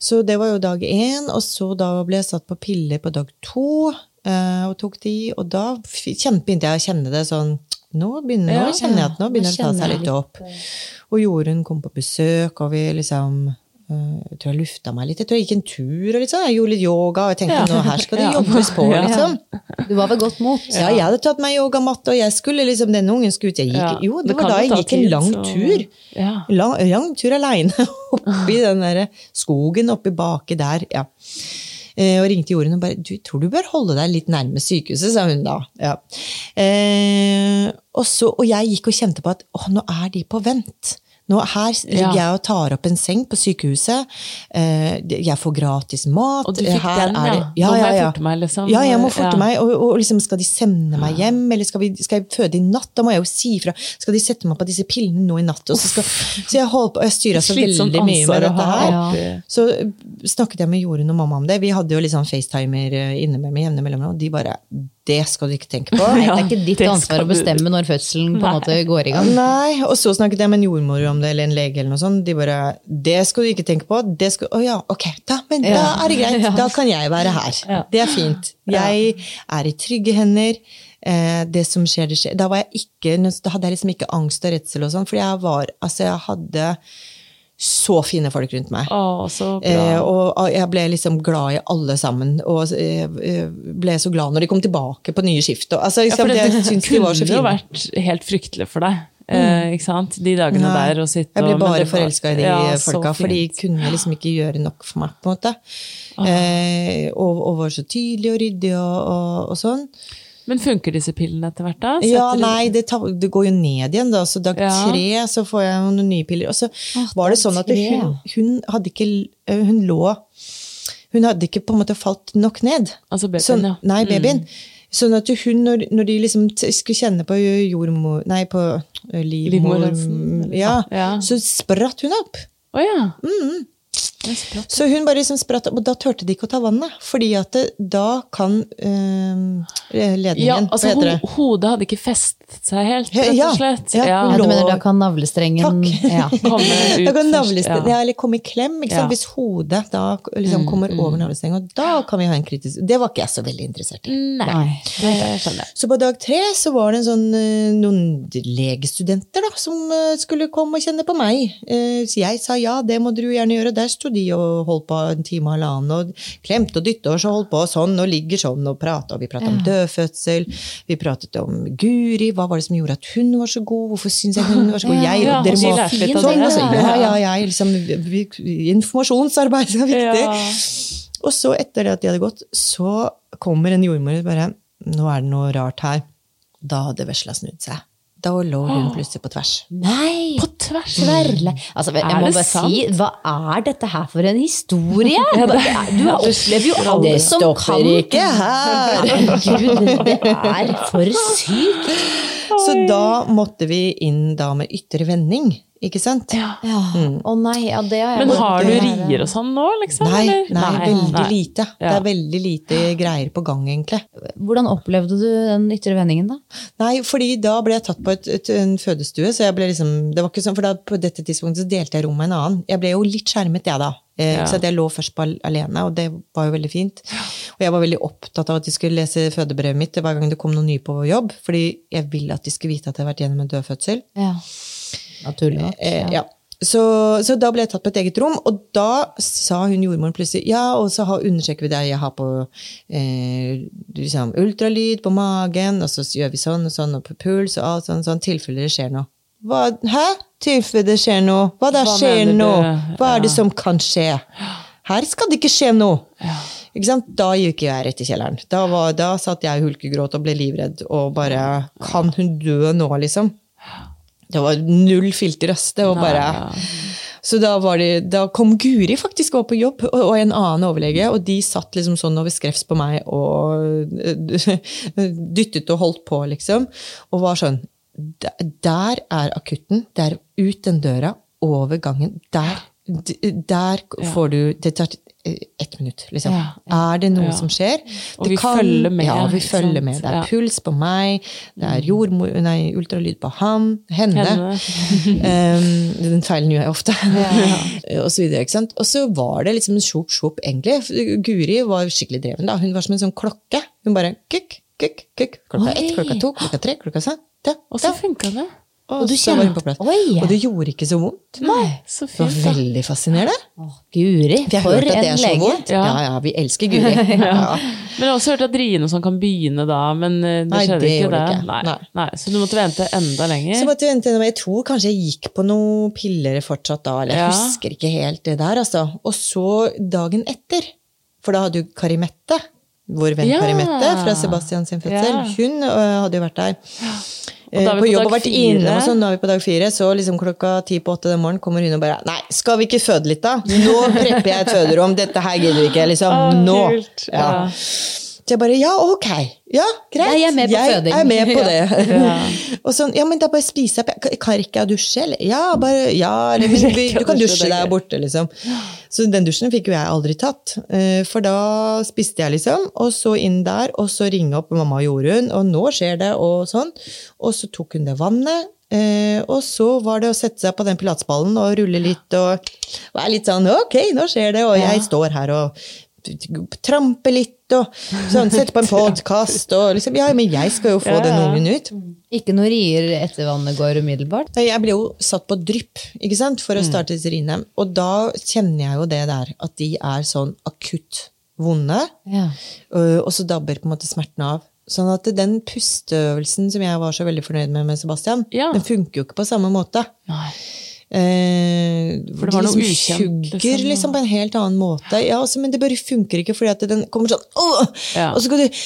Så det var jo dag én, og så da ble jeg satt på piller på dag to. Eh, Og tok de, og da begynte jeg å kjenne det sånn Nå begynner nå kjenner jeg at nå begynner det å ta seg litt opp. Og Jorunn kom på besøk, og vi liksom eh, Jeg tror jeg lufta meg litt. Jeg tror jeg gikk en tur og sånn. Jeg gjorde litt yoga, og jeg tenkte Ja. nå her skal det jobbes på, liksom. Du var ved godt mot. Ja, jeg hadde tatt meg yogamatte, og jeg skulle liksom denne ungen skulle ut. Jeg gikk, Jo, det, Det var da jeg gikk en lang så- tur. Ja. Lang, lang tur aleine oppi den der skogen oppi baki der. ja. Eh, og ringte Jorunn og bare du tror du bør holde deg litt nærme sykehuset, sa hun da. Ja. Eh, og, så, og jeg gikk og kjente på at å, nå er de på vent. Nå, her ligger Ja. jeg og tar opp en seng på sykehuset. Eh, jeg får gratis mat. Og du fikk her den, det- ja. Nå må jeg forte meg, liksom. Ja, jeg må forte Ja. meg. Og, og liksom, skal de sende meg hjem, eller skal, vi, skal jeg føde i natt? Da må jeg jo si ifra. Skal de sette meg på disse pillene nå i natt? Så, skal, så jeg holdt på, jeg styra så veldig mye med dette her. Så snakket jeg med Jorunn og mamma om det. Vi hadde jo liksom FaceTimer eh, inne med med jevne mellomrom, og de bare Det skal du ikke tenke på. Nei, det er ikke ditt ansvar å bestemme når fødselen på en måte går i gang. Nei, og så snakket jeg med en jordmor om det, eller en lege eller noe sånt. De bare Det skal du ikke tenke på. Det skal Å ja, ok, da, men da er det greit. Da kan jeg være her. Det er fint. Jeg er i trygge hender. Eh, det som skjer, det skjer. Da var jeg ikke Da hadde jeg liksom ikke angst og redsel og sånn, fordi jeg var Altså, jeg hadde så fine folk rundt meg. Å, så bra. Eh, og jeg ble liksom glad i alle sammen. Og eh, ble så glad når de kom tilbake på nye skift. Altså, liksom, ja, det, det kunne jo vært helt fryktelig for deg. Eh, ikke sant? De dagene Nei, der og sitte jeg ble bare forelska i de Ja, folka, for de kunne liksom ikke gjøre nok for meg. på en måte. Ah. Eh, og, og var så tydelige og ryddige og, og, og sånn. Men funker disse pillene etter hvert, da? Ja, nei, det, tar, det går jo ned igjen, da. Så dag Ja. tre så får jeg noen nye piller. Og så var det sånn at hun, hun hadde ikke eh, Hun lå Hun hadde ikke på en måte falt nok ned. Altså babyen, Sånn- ja. Nei, babyen. Sånn at hun, når, når de liksom skulle kjenne på jordmor... Nei, på eh, livmor... Ja, Ja. så spratt hun opp. Å ja. Mm. Det. Så hun bare liksom spratt opp, og da turte de ikke å ta vannet. Fordi at det, da kan øh, ledningen Ja, altså, Hva heter ho det? hodet hadde ikke festet seg helt, rett og slett. Ja, Ja, Ja, du mener da kan navlestrengen Ja. Komme ut Da kan navlestrengen, ja. eller komme i klem. Ikke sant? Ja. Hvis hodet da liksom kommer over navlestrengen, og da kan vi ha en kritisk Det var ikke jeg så veldig interessert i. Nei, det skjønner jeg. Så på dag tre så var det en sånn, eh, noen legestudenter da, som eh, skulle komme og kjenne på meg. Eh, Så jeg sa ja, det må du gjerne gjøre. Der sto de og holdt på en time og halvannen og klemte og dytte og så holdt på og sånn og ligger sånn og prata. Og vi prata om dødfødsel, vi pratet om Guri, hva var det som gjorde at hun var så god, hvorfor syns jeg hun var så god? Jeg, Ja, og dere og de må sånn, altså, ja. ja, ja, jeg, liksom, vi, informasjonsarbeid er viktig. Ja. Og så, etter det at de hadde gått, så kommer en jordmor og bare Nå er det noe rart her. Da hadde vesla snudd seg. Da lå hun plutselig på tvers. Nei! På tvers. Tverle. Altså, jeg Er må bare sant? si, hva er dette her for en historie? Du opplever jo alt Det som stopper ikke her! Gud, det er for sykt. Så da måtte vi inn da med ytre vending, ikke sant? Ja. Ja. Å nei, ja, det har jeg Men har du er- rier og sånn nå, liksom? Nei, eller? nei, veldig nei. lite. Det er veldig lite greier på gang, egentlig. Hvordan opplevde du den ytre vendingen, da? Nei, fordi da ble jeg tatt på et, et, en fødestue, så jeg ble liksom Det var ikke sånn, for da, på dette tidspunktet så delte jeg rom med en annen. Jeg ble jo litt skjermet, jeg, da. Eh, Ja. Så jeg lå først på alene, og det var jo veldig fint. Og jeg var veldig opptatt av at de skulle lese fødebrevet mitt hver gang det kom noe ny på jobb, fordi jeg ville at de skulle vite at jeg hadde vært gjennom en dødfødsel. Ja. Naturlig nok. Eh, ja. Så, så da ble jeg tatt på et eget rom, og da sa hun jordmoren plutselig Ja, og så undersøker vi deg, Jeg har på eh, liksom, ultralyd på magen, og så gjør vi sånn og sånn, og på puls og alt sånn, sånn tilfelle det skjer noe. Hva, hæ? Tilfelle det skjer noe? Hva da Hva skjer du? Hva er det Ja. som kan skje? Her skal det ikke skje noe! Ikke sant? Da gikk jeg rett i kjelleren. Da, var, da satt jeg i hulkegråt og ble livredd og bare Kan hun dø nå, liksom? Det var null filter, ass. Det var bare Så da, var det, da kom Guri faktisk opp på jobb, og, og en annen overlege, og de satt liksom sånn over skrevs på meg og dyttet og holdt på, liksom. Og var sånn Der, er akutten. Det er ut den døra, over gangen. Der, der får du Det tar ett minutt, liksom. Ja, Er det noe ja. som skjer? Og Det vi følger med, Ja, vi følger med. Det er Ja. puls på meg, det er jordmor, nei, ultralyd på ham, henne. Henne. Um, den feilen gjør jeg ofte. og så videre, ikke sant? Og så var det liksom sjop, sjop, egentlig. Guri var skikkelig dreven. da. Hun var som en sånn klokke. Hun bare kukk, kukk, kukk. Klokka ett, klokka to, klokka tre, klokka sånn. Og så funka det. Og, Og du kjente-! Og det gjorde ikke så vondt. Nei. Så Det var veldig fascinerende. Å, Guri, For en så lege. vondt. Ja. Ja, ja, vi elsker Guri. Ja. Men jeg har også hørt at riene sånn kan begynne da, men eh, det Nei, skjedde det ikke det. ikke. Nei. Nei. Nei. Så du måtte vente enda lenger? Så måtte jeg vente, jeg tror kanskje jeg gikk på noen piller fortsatt da, eller jeg Ja. husker ikke helt det der, altså. Og så dagen etter, for da hadde jo Karimette, vår venn Ja. Karimette fra Sebastian sin fødsel, Ja. hun øh, hadde jo vært der. Eh, på jobb og vært fire. innom og sånn, nå er vi på dag fire, så liksom klokka ti på åtte den morgenen kommer hun og bare Nei, skal vi ikke føde litt, da? Nå prepper jeg et føderom, dette her gidder vi ikke, liksom. Nå! Ja. Så jeg bare ja, ok. Ja, greit. Jeg er med på føding. er med på Ja. det. og sånn, ja, men da bare spise opp. Kan- Kan ikke jeg dusje, eller? Ja, bare, ja, eller, men, du kan dusje der borte, liksom. Så den dusjen fikk jo jeg aldri tatt. eh, For da spiste jeg, liksom, og så inn der, og så ringe opp mamma Jorunn, og nå skjer det, og sånn. Og så tok hun det vannet. Uh, og så var det å sette seg på den pilatesballen og rulle litt og være litt sånn Ok, nå skjer det, og jeg står her og trampe litt og sånn, sette på en podkast og liksom Ja, men jeg skal jo få Ja, den ungen ut. Ikke noe rier etter vannet går umiddelbart? Nei, Jeg ble jo satt på drypp ikke sant, for å starte disse rine Og da kjenner jeg jo det der, at de er sånn akutt vonde. Ja. øh, Og så dabber på en måte smerten av. Sånn at den pusteøvelsen som jeg var så veldig fornøyd med med Sebastian, Ja. den funker jo ikke på samme måte. Nei. Eh, For det var de noe ukjent, hugger liksom, liksom, på en helt annen måte. Ja, altså, men det bare funker ikke, fordi at den kommer sånn! Ja. Og så skal du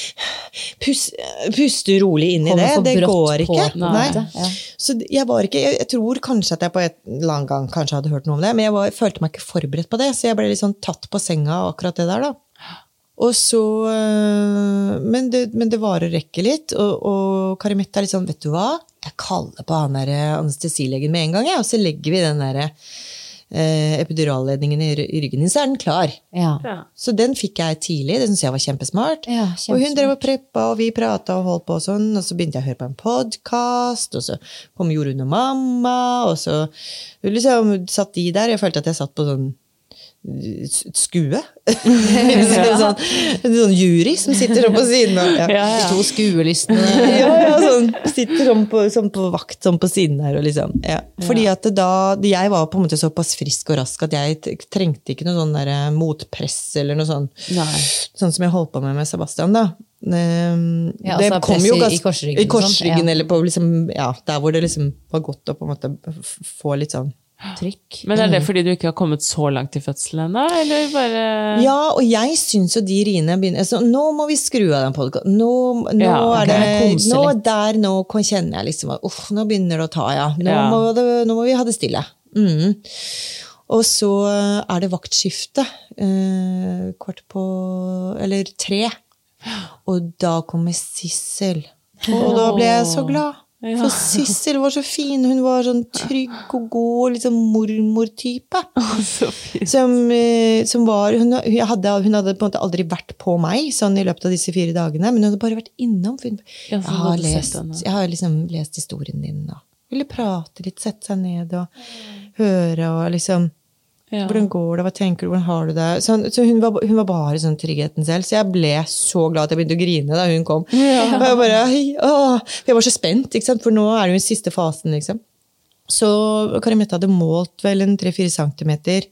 puste, puste rolig inn i det. Det går på, ikke. Nei. Ja. Så jeg var ikke jeg, jeg tror kanskje at jeg på et eller annet gang kanskje hadde hørt noe om det, men jeg var, følte meg ikke forberedt på det, så jeg ble litt sånn tatt på senga av akkurat det der, da. Og så øh, men, det, men det varer og rekker litt, og, og Karimette er litt sånn, vet du hva? Jeg kaller på han der anestesilegen med en gang, jeg, og så legger vi den der eh, epiduralledningen i, i ryggen din, så er den klar. Ja. Så den fikk jeg tidlig, det syntes jeg var kjempesmart. Ja, og hun drev og preppa, og vi prata og holdt på og sånn, og så begynte jeg å høre på en podkast, og så kom Jorunn og mamma, og så liksom satt de der, jeg følte at jeg satt på sånn skue. sånn, sånn jury som sitter sånn på siden av ja. Ja, ja. To skuelystne Ja, ja, sånn, sitter sånn på, sånn på vakt sånn på siden her. Og liksom, ja. Fordi at da, Jeg var på en måte såpass frisk og rask at jeg trengte ikke noe sånn der eh, motpress eller noe sånn, Nei. sånn som jeg holdt på med med Sebastian. da. Ehm, Ja, altså press i- i korsryggen i korsryggen sånn, ja. eller på liksom, ja, der hvor det liksom var godt å på en måte få litt sånn trykk. Men er det fordi du ikke har kommet så langt i fødselen ennå, eller bare Ja, og jeg syns jo de riene begynner altså, Nå må vi skru av den podkasten. Nå, nå Ja, er det Nå der, nå kjenner jeg liksom at uff, nå begynner det å ta, ja. Nå, Ja. Må, det, nå må vi ha det stille. Mm. Og så er det vaktskifte eh, kvart på Eller tre. Og da kommer Sissel. Og da ble jeg så glad. Ja. For Sissel var så fin. Hun var sånn trygg og god, liksom mormor-type. så? Som, eh, som var, hun, hadde, hun hadde på en måte aldri vært på meg sånn i løpet av disse fire dagene, men hun hadde bare vært innom. Hun, jeg, har lest, jeg har liksom lest historien din og ville prate litt, sette seg ned og høre og liksom Ja. Hvordan går det, hva tenker du, hvordan har du det? Så, så hun, var, hun var bare sånn tryggheten selv, så jeg ble så glad at jeg begynte å grine da hun kom. Og jeg bare, åh, jeg var så spent, for nå er det jo den siste fasen. liksom. Så Karimette hadde målt vel en 3-4 centimeter.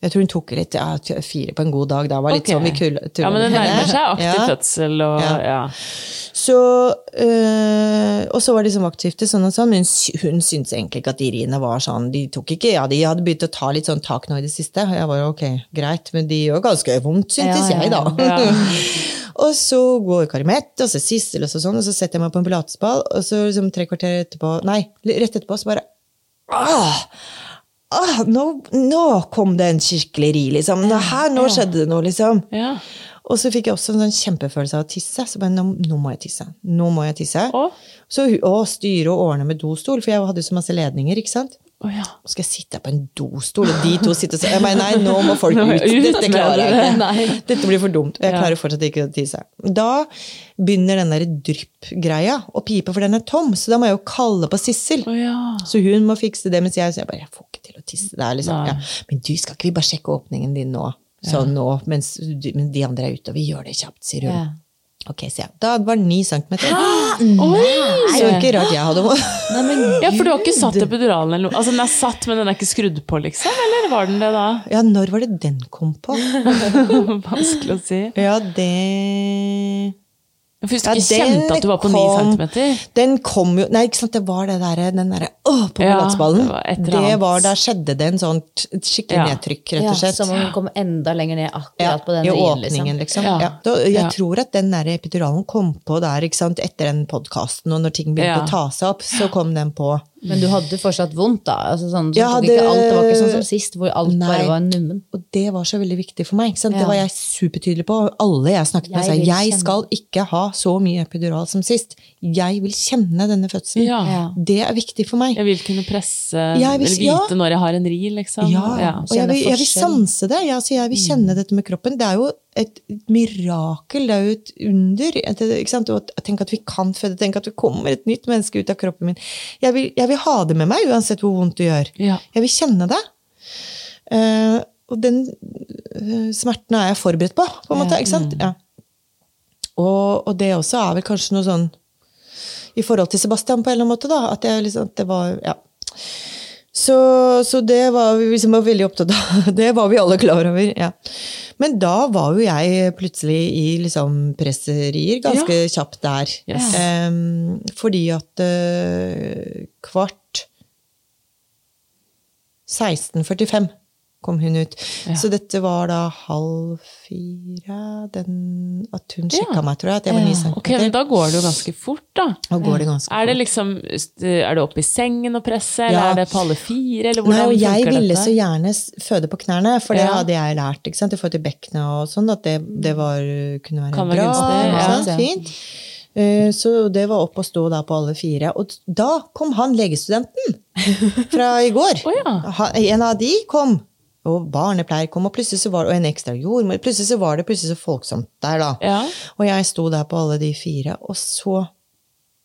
Jeg tror hun tok litt, ja, fire på en god dag. Da var litt okay. sånn vi kul. Ja, men det nærmer seg aktiv Ja. fødsel og Ja. ja. Så, øh, og så var de som vaktskifte, sånn og sånn, men hun, syntes egentlig ikke at riene var sånn. De tok ikke, ja, de hadde begynt å ta litt sånn tak nå i det siste. Og jeg var, ok, greit, men de gjør ganske vondt, syntes jeg, da. og så går Karimett, og så Sissel, og så sånn, og så setter jeg meg på en pilatesball, og så liksom tre kvarter etterpå, nei, rett etterpå, så bare ah, ah, nå, nå kom det en skikkelig ri, liksom. Nå, her, nå skjedde det noe, liksom. ja. Og så fikk jeg også en sånn kjempefølelse av å tisse. Så bare, nå, nå må jeg tisse. Nå må jeg tisse. Og? Så og styre og ordne med dostol, for jeg hadde så masse ledninger. ikke sant? Oh, ja. Skal jeg sitte på en dostol, og de to sitter og Jeg bare, nei, nå må folk ut. Dette klarer jeg ikke. Nei. Dette blir for dumt. Og jeg klarer fortsatt ikke å tisse. Da begynner den der drypp-greia å pipe, for den er tom. Så da må jeg jo kalle på Sissel. Oh, ja. Så hun må fikse det, mens jeg, så jeg bare, jeg får tisse. Det er liksom, ja. Men du, skal ikke vi bare sjekke åpningen din nå? Sånn nå, mens du, men de andre er ute, og vi gjør det kjapt, sier hun. Ja. Ok, sier jeg. Da var det ni centimeter. Oi! Så ikke rart jeg hadde Nei, men Ja, for du har ikke satt epiduralen eller noe? Altså, den er satt, men den er ikke skrudd på, liksom? Eller var den det da? Ja, når var det den kom på? Vanskelig å si. Ja, det For Hvis du Ja, ikke den kjente at du var på ni centimeter? Den kom jo Nei, ikke sant, det var det der, den derre åh, på Ja, det var der skjedde det en sånn skikkelig Ja. nedtrykk, rett og slett. Ja, som om hun kom enda lenger ned akkurat Ja, på den I rien, åpningen, liksom. liksom. Ja. Ja. Da, jeg Ja. tror at den der epiduralen kom på der ikke sant, etter den podkasten, og når ting begynte Ja. å ta seg opp, så kom den på. Men du hadde fortsatt vondt, da? Altså, sånn, så hadde- ikke alt, det var ikke sånn som sist, hvor alt Nei. bare var nummen. Og det var så veldig viktig for meg. Ikke sant? Det var jeg supertydelig på. Alle jeg snakket med, Jeg sa vil jeg skal ikke ha så mye epidural som sist. Jeg vil kjenne denne fødselen. Ja. Ja. Det er viktig for meg. Jeg vil kunne presse, Jeg vil- eller vite ja. når jeg har en ri, liksom. Ja, og jeg vil, jeg vil sanse det. Ja, jeg vil kjenne dette med kroppen. Det er jo et mirakel, det er jo et under. Og Tenk at vi kan føde, tenk at det kommer et nytt menneske ut av kroppen min. Jeg vil, jeg vil ha det med meg, uansett hvor vondt det gjør. Ja. Jeg vil kjenne det. Uh, og den uh, smerten er jeg forberedt på, på en måte. ikke sant? Ja. Og, og det også er vel kanskje noe sånn i forhold til Sebastian, på en eller annen måte. da, At, jeg liksom, at det var ja. Så, så det var vi liksom var veldig opptatt av. Det var vi alle klar over. ja. Men da var jo jeg plutselig i liksom presserier ganske kjapt der. Yes. Um, fordi at uh, kvart 16.45 kom hun ut. Så dette var da halv fire den, At hun sjekka Ja. meg, tror jeg. At jeg var ni Ok, men da går det jo ganske fort, da. Da går det ganske Er det liksom Er det opp i sengen og presse, eller Ja. er det på alle fire, eller Nei, og jeg ville dette? så gjerne føde på knærne, for det Ja. hadde jeg lært ikke sant? i forhold til bekkenet og sånn, at det, det var, kunne være Kan bra. Være ja. Fint. Eh, Så det var opp og stå da på alle fire. Og da kom han legestudenten fra i går. Oh, ja. En av de kom. Og barnepleier kom, og plutselig så var det og en ekstra jordmor. Plutselig så var det plutselig så folksomt der, da. Ja. Og jeg sto der på alle de fire, og så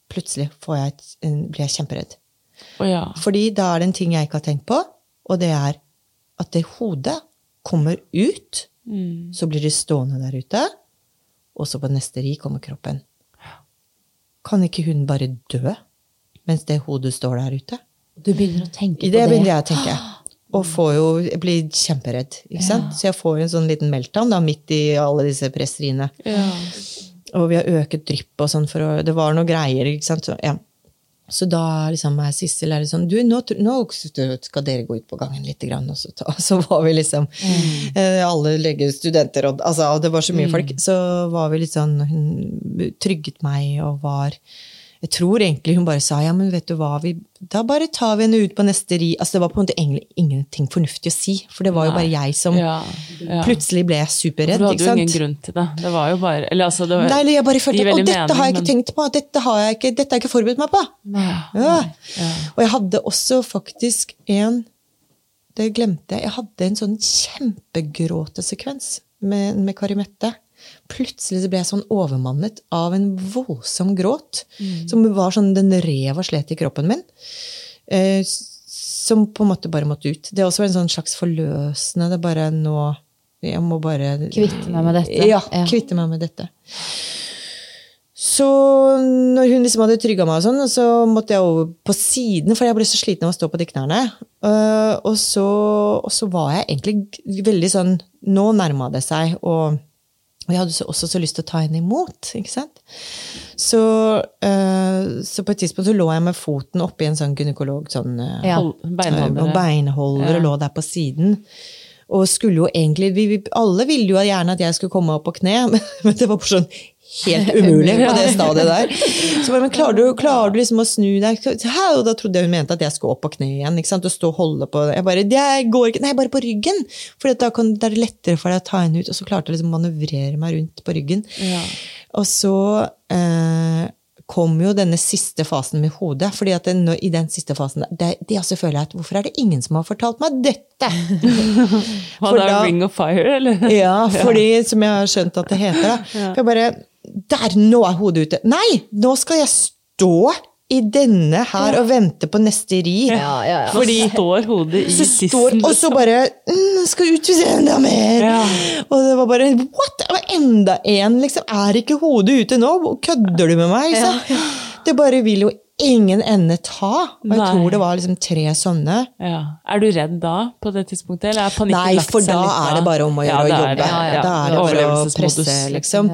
plutselig får jeg et, blir jeg kjemperedd. Oh, ja. Fordi da er det en ting jeg ikke har tenkt på, og det er at det hodet kommer ut, Mm. så blir det stående der ute, og så på neste ri kommer kroppen. Kan ikke hun bare dø mens det hodet står der ute? Du begynner å tenke på det det. begynner jeg å tenke. Og får jo, jeg blir kjemperedd. ikke sant? Så jeg får en sånn liten meltdown da, midt i alle disse presseriene. ja. Og vi har øket drypp og sånn, for å, det var noe greier. ikke sant? Så, ja. så da liksom er Sissel er sånn Du, nå, nå skal dere gå ut på gangen litt. Grann, og så, ta, så var vi liksom eh, Alle legestudenter og altså, og det var så mye folk. Så var vi litt sånn Hun trygget meg og var jeg tror egentlig hun bare sa ja, men vet du hva, vi, da bare tar vi henne ut på neste ri. Altså Det var på en måte egentlig ingenting fornuftig å si, for det var jo bare jeg som Ja, ja. plutselig ble superredd. Du hadde jo ingen grunn til det. Det var jo bare Eller altså, det var, Nei, eller jeg bare følte Og dette har jeg mening, ikke tenkt på! Dette har jeg ikke, dette har jeg ikke forberedt meg på! Ja. Og jeg hadde også faktisk en Det glemte jeg. Jeg hadde en sånn kjempegråtesekvens med, med Karimette. Plutselig så ble jeg sånn overmannet av en voldsom gråt. Som var sånn Den rev og slet i kroppen min. Eh, som på en måte bare måtte ut. Det også var en sånn slags forløsende. Det er bare nå Jeg må bare Kvitte meg med dette. Ja, Ja. kvitte meg med dette. Så når hun liksom hadde trygga meg, og sånn, så måtte jeg over på siden, for jeg ble så sliten av å stå på de knærne. Uh, og, så, og så var jeg egentlig veldig sånn Nå nærma det seg, og, og jeg hadde også så lyst til å ta henne imot. ikke sant? Så, øh, så på et tidspunkt så lå jeg med foten oppi en sånn gynekolog sånn øh, Ja. beinholder, beinholdere. og beinholder Ja. og lå der på siden. Og skulle jo egentlig, vi, vi, Alle ville jo gjerne at jeg skulle komme opp på kne, men, men det var bare sånn helt umulig på det stadiet der. Så bare, men klarer du, klarer du liksom å snu deg? Hæ? Og da trodde jeg hun mente at jeg skulle opp på kne igjen. ikke sant? Og stå og holde på Jeg bare, det går ikke, Nei, bare på ryggen! For da, kan, det er det lettere for deg å ta henne ut. Og så klarte jeg liksom å manøvrere meg rundt på ryggen. Ja. Og så eh, kom jo denne siste fasen med hodet. fordi at det, i den siste fasen, det, det også føler jeg at hvorfor er det ingen som har fortalt meg dette? Det da- Ring of Fire, eller? Ja, fordi, som jeg har skjønt at det heter. Da. For jeg bare Der! Nå er hodet ute. Nei! Nå skal jeg stå i denne her og vente på neste ri. Ja, ja, ja. Fordi står hodet i Så tissen. står, og så bare mm, Skal utvise enda mer! Ja. Og det var bare What?! Det var enda en, liksom. Er ikke hodet ute nå? Kødder du med meg? Så, Det bare vil jo ingen ende ta. Og jeg Nei. tror det var liksom tre sånne. Ja. Er du redd da, på det tidspunktet? Eller er panikken Nei, lagt for seg da litt er det bare om å Ja, gjøre det å jobbe. Ja, ja. Da er det bare å presse, liksom.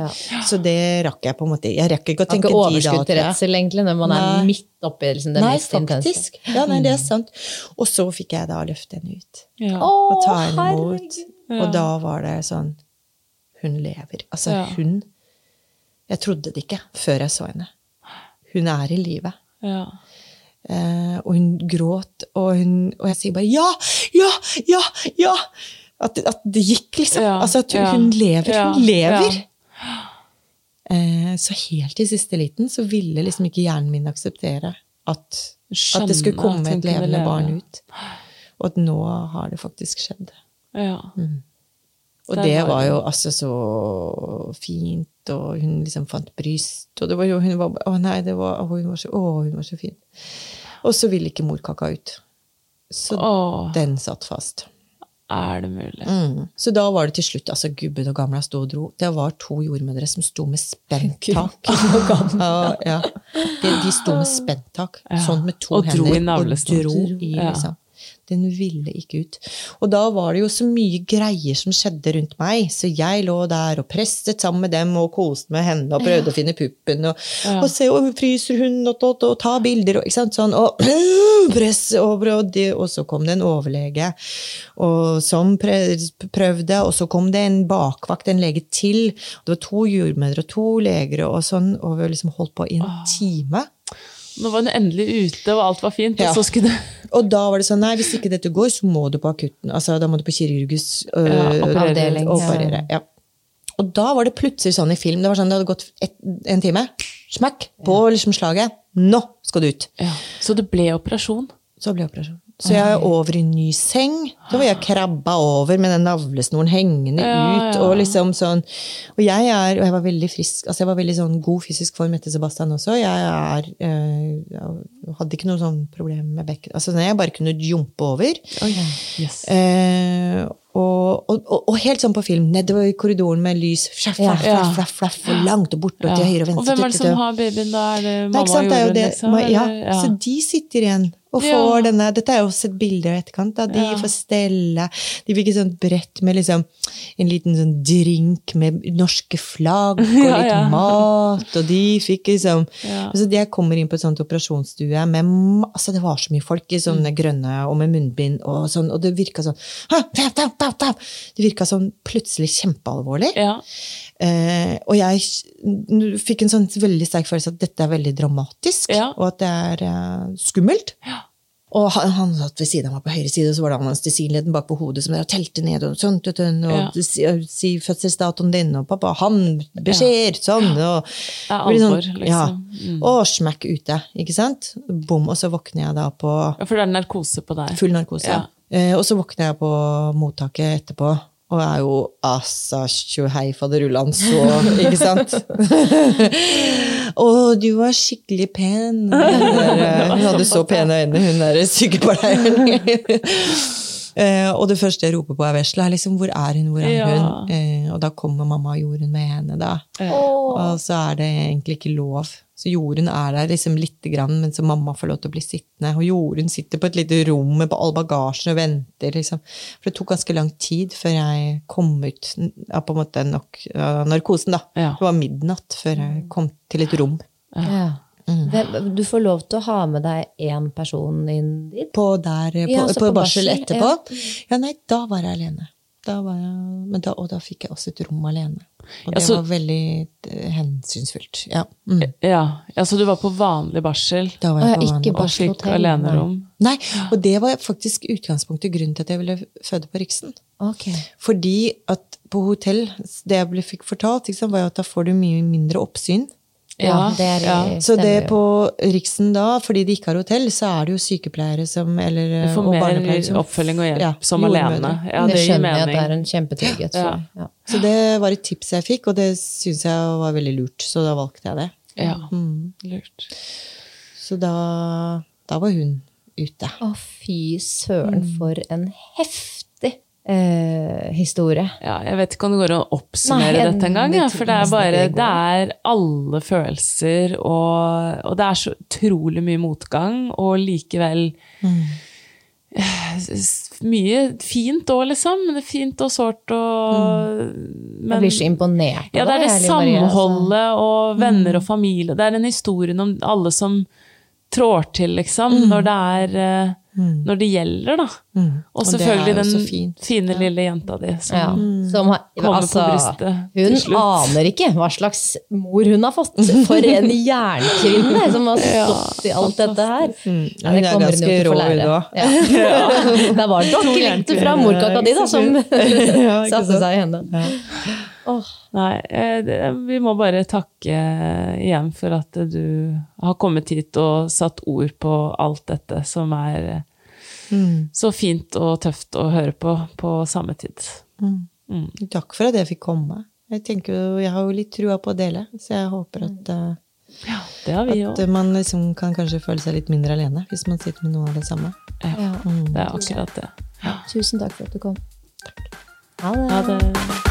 Så det rakk jeg på en måte. Jeg rekker ikke å Har tenke ikke overskudd til redsel, egentlig, når man er midt oppi liksom, det Nei, mest intense. faktisk. Ja, nei, det er sant. Og så fikk jeg da løfte henne ut. Ja. Og ta henne imot. Ja. Og da var det sånn Hun lever. Altså, Ja. hun Jeg trodde det ikke før jeg så henne. Hun er i live. Ja. Eh, og hun gråt, og, hun, og jeg sier bare ja, ja, ja, ja! At, at det gikk, liksom. Ja, altså at hun, ja, hun lever. Hun lever! Eh, så helt i siste liten så ville liksom ikke hjernen min akseptere at, at det skulle komme et levende leve. barn ut. Og at nå har det faktisk skjedd. ja. Og det var var jo altså så fint, og hun liksom fant bryst, og det var jo hun var, Å nei, det var, hun var så, å, hun var så fin. Og så ville ikke morkaka ut. Så Åh, den satt fast. er det mulig? Mm. Så da var det til slutt altså Gubben og Gamla sto og dro. Det var to jordmødre som sto med spenntak. ja, ja. De, de sto med spenntak, sånn med to Og dro i hender. navlesnor. Og dro i, Ja. liksom. Den ville ikke ut. Og da var det jo så mye greier som skjedde rundt meg, så jeg lå der og presset sammen med dem og koste med henne og prøvde å finne puppen og, og se og fryser hun og, og, og, ta bilder og ikke sant, sånn, og press og, og, det, og så kom det en overlege og, som prøvde, og så kom det en bakvakt, en lege til. Det var to jordmødre og to leger og sånn, og vi liksom holdt på i en time. Nå var hun endelig ute, og alt var fint. Ja. Og så skulle Og da var det sånn nei, hvis ikke dette går, så må du på akutten. Altså, da må du på kirurgisk øh, Ja, avdeling. og Operere. Ja. Og da var det plutselig sånn i film. Det var sånn, det hadde gått et, en time. Smakk på liksom slaget. Nå skal du ut! ja. Så det ble operasjon? Så ble operasjon. Så jeg er over i en ny seng. Da var jeg krabba over med den navlesnoren hengende Ja, ut. Og liksom sånn Og jeg er Og jeg var veldig frisk. Altså jeg var veldig sånn god fysisk form etter Sebastian også. Jeg er øh, hadde ikke noe sånn problem med bekken. Altså jeg bare kunne jumpe over. Yes. Eh, og, og, og, og helt sånn på film, nedover i korridoren med lys. Flaff, flaff, Ja. flaff, flaff, flaff, langt og borte og til høyre og venstre. Og hvem er det som har babyen da? Er det mamma og jorden? Liksom? ja. ja. Så de sitter igjen og får Ja. denne Dette er jo også et bilde i etterkant. Da. De Ja. får stelle. De fikk et sånt brett med liksom en liten sånn drink med norske flagg og Ja, litt ja. mat, og de fikk liksom Ja. Så jeg kommer inn på et sånt operasjonsstue med altså Det var så mye folk i sånne Mm. grønne og med munnbind, og, sånn, og det virka sånn! Det virka sånn plutselig kjempealvorlig. Ja. Eh, og jeg fikk en sånn veldig sterk følelse at dette er veldig dramatisk, Ja. og at det er eh, skummelt. Og han, han satt ved siden av meg på høyre side, og så var det anestesileden bak på hodet som telte ned og sånt, og, sånt, og Ja. si, si fødselsdatoen din, og pappa, han, beskjeder, sånn, og Det er alvor, sånn, liksom. Ja. Og smekk ute, ikke sant? Bom, og så våkner jeg da på ja, for det er narkose på deg. full narkose. Ja. Eh, og så våkner jeg på mottaket etterpå, og jeg er jo altså tjohei faderullan så Ikke sant? og du var skikkelig pen. Der, eh, hun hadde så pene øyne, hun der sykepleieren. Eh, og det første jeg roper på, er vesla. Liksom, hvor er hun? Hvor er Ja. hun? Eh, og da kommer mamma og Jorunn med henne, da. Og så er det egentlig ikke lov. Så Jorunn er der liksom lite grann, mens mamma får lov til å bli sittende. Og Jorunn sitter på et lite rom med all bagasjen og venter. liksom. For det tok ganske lang tid før jeg kom ut av på en måte nok av narkosen. da. Ja. Det var midnatt før jeg kom til et rom. Ja. Mm. Du får lov til å ha med deg én person inn dit. På, der, på, Ja, på, på barsel barsel, etterpå. ja. Ja, nei, da var jeg alene. Da var jeg, men da, og da fikk jeg også et rom alene. Og det altså, var veldig eh, hensynsfullt. Ja. Mm. Ja. ja, så du var på vanlig barsel Da var jeg på ikke vanlig. og fikk alenerom? Nei, og det var faktisk utgangspunktet grunnen til at jeg ville føde på Riksen. Okay. Fordi at på hotell, det jeg ble, fikk fortalt, liksom, var at da får du mye mindre oppsyn. Ja, det er, ja. Så det på Riksen da, fordi de ikke har hotell, så er det jo sykepleiere som eller, Du får og mer barnepleiere som- oppfølging og hjelp Ja, som alene. Ja, det det skjønner jeg at det er en kjempetrygghet. Ja. Så det var et tips jeg fikk, og det syns jeg var veldig lurt, så da valgte jeg det. Ja, Mm. lurt. Så da, da var hun ute. Å, fy søren, Mm. for en heftig eh, historie. Ja, jeg vet ikke om det går an å oppsummere Nei, dette engang. Ja, for det er bare det Det er alle følelser, og, og det er så utrolig mye motgang, og likevel Mm. eh, Mye fint òg, liksom. Men det er fint og sårt og Jeg blir så imponert Ja, det er det Liv Marie, altså. samholdet og venner og familie. Det er den historien om alle som trår til, liksom, når det er eh, Når det gjelder, da. Mm. Og selvfølgelig og den fine lille jenta di som Ja, som har, Kommer på altså, brystet til hun slutt. aner ikke hva slags mor hun har fått. For en jernkvinne som har stått i alt dette her. Mm. Ja, Hun det er kommer hun ganske jo til å få rå, hun lære. Ja. Det var nok litt fra morkaka di da, som satte seg i henne. Åh, Nei, eh, vi må bare takke igjen for at du har kommet hit og satt ord på alt dette som er eh, Mm. så fint og tøft å høre på på samme tid. Takk for at jeg fikk komme. Jeg, tenker, jo- jeg har jo litt trua på å dele, så jeg håper at, eh, Ja, det har vi at også. man liksom kan kanskje føle seg litt mindre alene hvis man sitter med noe av det samme. Ja, ja. det er akkurat det. Tusen takk for at du kom. Ha det. Ha det.